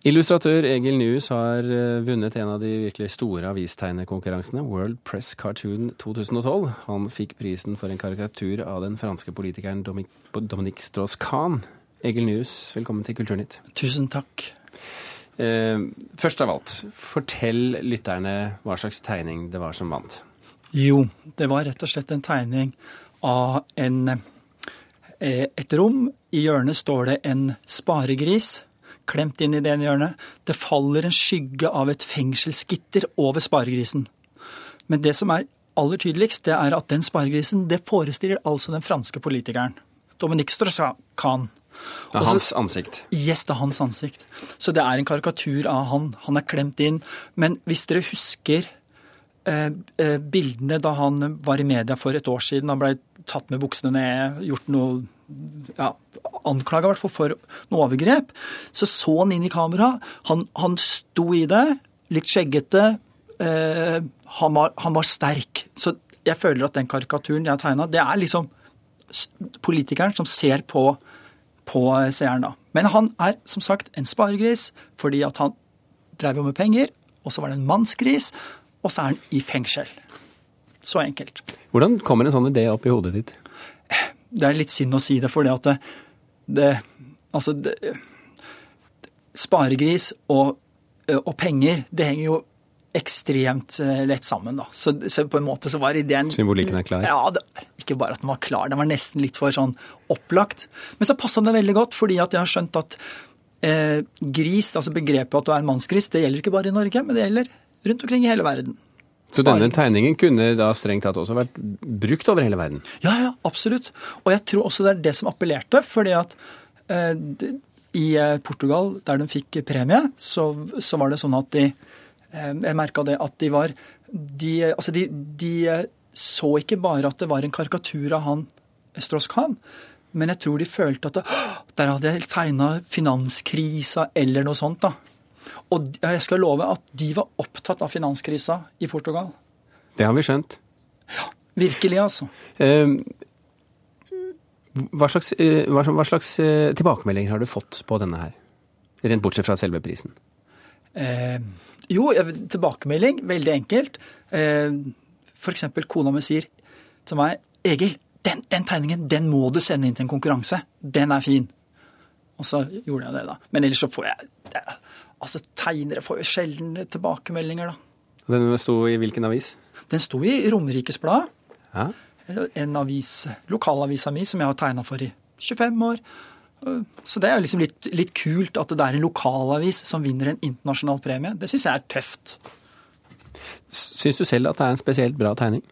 Illustratør Egil Nyhus har eh, vunnet en av de virkelig store avistegnekonkurransene, World Press Cartoon 2012. Han fikk prisen for en karikatur av den franske politikeren Dominique Strauss-Kahn. Egil Nyhus, velkommen til Kulturnytt. Tusen takk. Eh, først av alt, fortell lytterne hva slags tegning det var som vant. Jo, det var rett og slett en tegning av en, eh, et rom. I hjørnet står det en sparegris klemt inn i det ene hjørnet. Det faller en skygge av et fengselsgitter over sparegrisen. Men det som er aller tydeligst, det er at den sparegrisen det forestiller altså den franske politikeren. Dominique Strauss-Kahn. Det er hans ansikt? Yes, det er hans ansikt. Så det er en karikatur av han. Han er klemt inn. Men hvis dere husker eh, eh, bildene da han var i media for et år siden, han blei tatt med buksene ned, gjort noe ja, anklaga i hvert fall for noe overgrep, så så han inn i kamera. Han, han sto i det, litt skjeggete. Eh, han, var, han, var, sterk. Så jeg føler at den karikaturen jeg tegna, det er liksom politikeren som ser på, på seeren da. Men han er som sagt en sparegris fordi at han drev jo med penger, og så var det en mannsgris, og så er han i fengsel. Så enkelt. Hvordan kommer en sånn idé opp i hodet ditt? Det er litt synd å si det, for det at det, Altså, det, sparegris og, og, penger, det henger jo ekstremt eh, lett sammen, da. Så, så, på en måte så var ideen Symbolikken er klar? Ja, det, ikke bare at den var klar, den var nesten litt for sånn opplagt. Men så passa det veldig godt, fordi at jeg har skjønt at eh, gris, altså begrepet at du er en mannsgris, det gjelder ikke bare i Norge, men det gjelder rundt omkring i hele verden. Så denne tegningen kunne da strengt tatt også vært brukt over hele verden? Ja, ja, absolutt. Og jeg tror også det er det som appellerte. fordi at eh, i eh, Portugal, der de fikk premie, så, så var det sånn at de eh, Jeg merka det at de var de, Altså, de, de, eh, så ikke bare at det var en karikatur av han Strauss-Kahn, men jeg tror de følte at det, der hadde jeg tegna finanskrisa eller noe sånt. da. Og jeg skal love at de var opptatt av finanskrisa i Portugal. Det har vi skjønt. Ja, virkelig, altså. Eh, hva slags, hva, slags eh, tilbakemeldinger har du fått på denne her? Rent bortsett fra selve prisen. Eh, jo, tilbakemelding. Veldig enkelt. Eh, F.eks. kona mi sier til meg Egil, den, den, tegningen den må du sende inn til en konkurranse. Den er fin. Og så gjorde jeg det, da. Men ellers så får jeg Altså, Tegnere får jo sjelden tilbakemeldinger, da. Den sto i hvilken avis? Den sto i Romerikes Blad. Ja. En avis, lokalavisa mi som jeg har tegna for i 25 år. Så det er jo liksom litt, litt, kult at det er en lokalavis som vinner en internasjonal premie. Det syns jeg er tøft. Syns du selv at det er en spesielt bra tegning?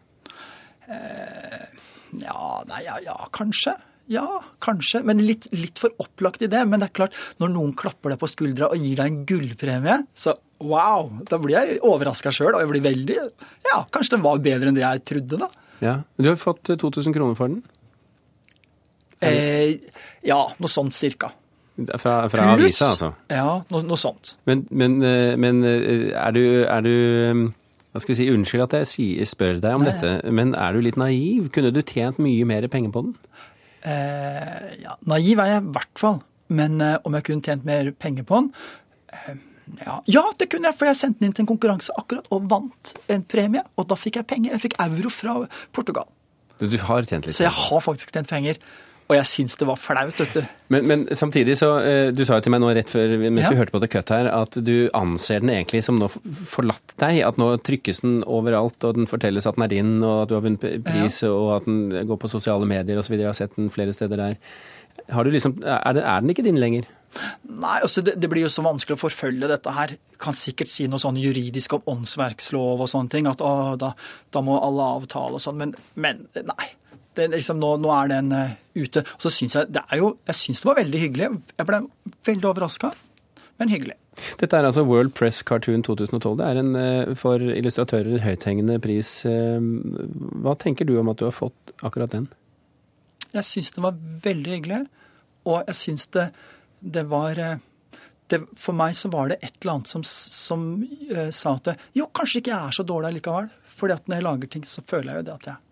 Eh, ja, nei, ja, ja, kanskje. Ja, kanskje, men litt, litt, for opplagt i det. Men det er klart, når noen klapper deg på skuldra og gir deg en gullpremie, så wow! Da blir jeg overraska sjøl, og jeg blir veldig Ja, kanskje den var bedre enn det jeg trodde, da. Ja, Du har fått 2000 kroner for den? Eh, ja, noe sånt cirka. Fra, fra avisa, altså? Ja, noe, noe sånt. Men, men, eh, men, eh, er du, er du hva skal vi si, Unnskyld at jeg spør deg om Nei. dette, men er du litt naiv? Kunne du tjent mye mer penger på den? Eh, ja, naiv er jeg i hvert fall. Men eh, om jeg kunne tjent mer penger på den eh, ja, ja, det kunne jeg, for jeg sendte den inn til en konkurranse akkurat og vant en premie. Og da fikk jeg penger. Jeg fikk euro fra Portugal. Du har tjent litt? Så jeg har faktisk tjent penger. Og jeg syns det var flaut, vet du. Men, men, samtidig så eh, Du sa jo til meg nå rett før mens ja. vi hørte på The Cut her, at du anser den egentlig som nå forlatt deg. At nå trykkes den overalt, og den fortelles at den er din, og at du har vunnet pris, ja. og at den går på sosiale medier osv. Jeg har sett den flere steder der. Har du liksom, er, den, er den ikke din lenger? Nei, altså det, det, blir jo så vanskelig å forfølge dette her. Kan sikkert si noe sånn juridisk om åndsverkslov og sånne ting. At å, da, da må alle avtale og sånn. Men, men nei det, liksom, nå, nå, er den uh, ute. Og så syns jeg det er jo Jeg syns det var veldig hyggelig. Jeg ble veldig overraska, men hyggelig. Dette er altså World Press Cartoon 2012. Det er en uh, for illustratører høythengende pris. Uh, hva tenker du om at du har fått akkurat den? Jeg syns det var veldig hyggelig, og jeg syns det, det var det, for meg så var det et eller annet som, som uh, sa at jo, kanskje ikke jeg er så dårlig likevel. fordi at når jeg lager ting, så føler jeg jo det at jeg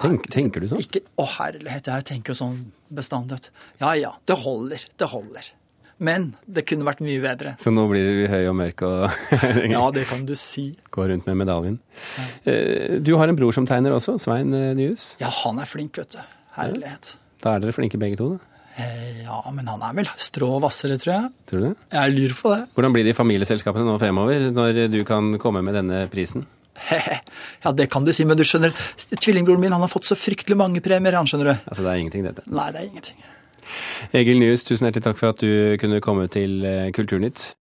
Tenk, tenker du sånn? Ikke, å herlighet, jeg tenker jo sånn bestandig. Ja ja, det holder. Det holder. Men det kunne vært mye bedre. Så nå blir du høy og mørk og Ja, det kan du si. går rundt med medaljen. Ja. Du har en bror som tegner også, Svein eh, Nyhus. Ja, han er flink, vet du. Herlighet. Da er dere flinke begge to, da. Eh, Ja, men han er vel strå hvassere, tror jeg. Tror du det? Jeg lurer på det. Hvordan blir det i familieselskapene nå fremover, når du kan komme med denne prisen? Ja, det kan du si, men du skjønner, tvillingbroren min han har fått så fryktelig mange premier, han skjønner du. Altså, det er ingenting, dette. Nei, det er ingenting. Egil Nyhus, tusen hjertelig takk for at du kunne komme til eh, Kulturnytt.